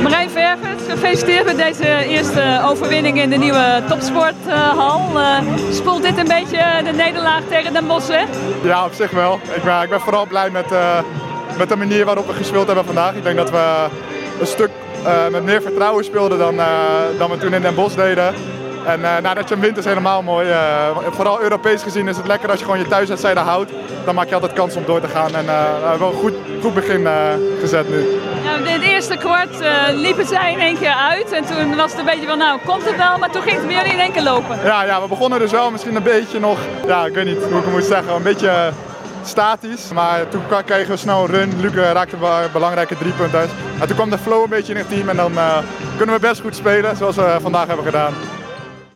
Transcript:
Marijn Vergert, gefeliciteerd met deze eerste overwinning in de nieuwe topsporthal. Uh, spoelt dit een beetje de nederlaag tegen Den Bosch weg? Ja, op zich wel. Ik ben, ik ben vooral blij met, uh, met de manier waarop we gespeeld hebben vandaag. Ik denk dat we een stuk met meer vertrouwen speelden dan, dan we toen in Den Bosch deden. En uh, nou, dat je hem wint is helemaal mooi. Uh, vooral Europees gezien is het lekker als je gewoon je thuiswedstrijden houdt. Dan maak je altijd kans om door te gaan. En uh, we hebben een goed, goed begin gezet nu. Ja, in het eerste kwart liepen zij in één keer uit. En toen was het een beetje van, nou komt het wel. Maar toen ging het weer in één keer lopen. Ja, ja, we begonnen dus wel misschien een beetje nog, ja, ik weet niet hoe ik het moet zeggen, een beetje statisch. Maar toen kregen we snel een run. Luc raakte belangrijke drie punten uit. En toen kwam de flow een beetje in het team. En dan kunnen we best goed spelen, zoals we vandaag hebben gedaan.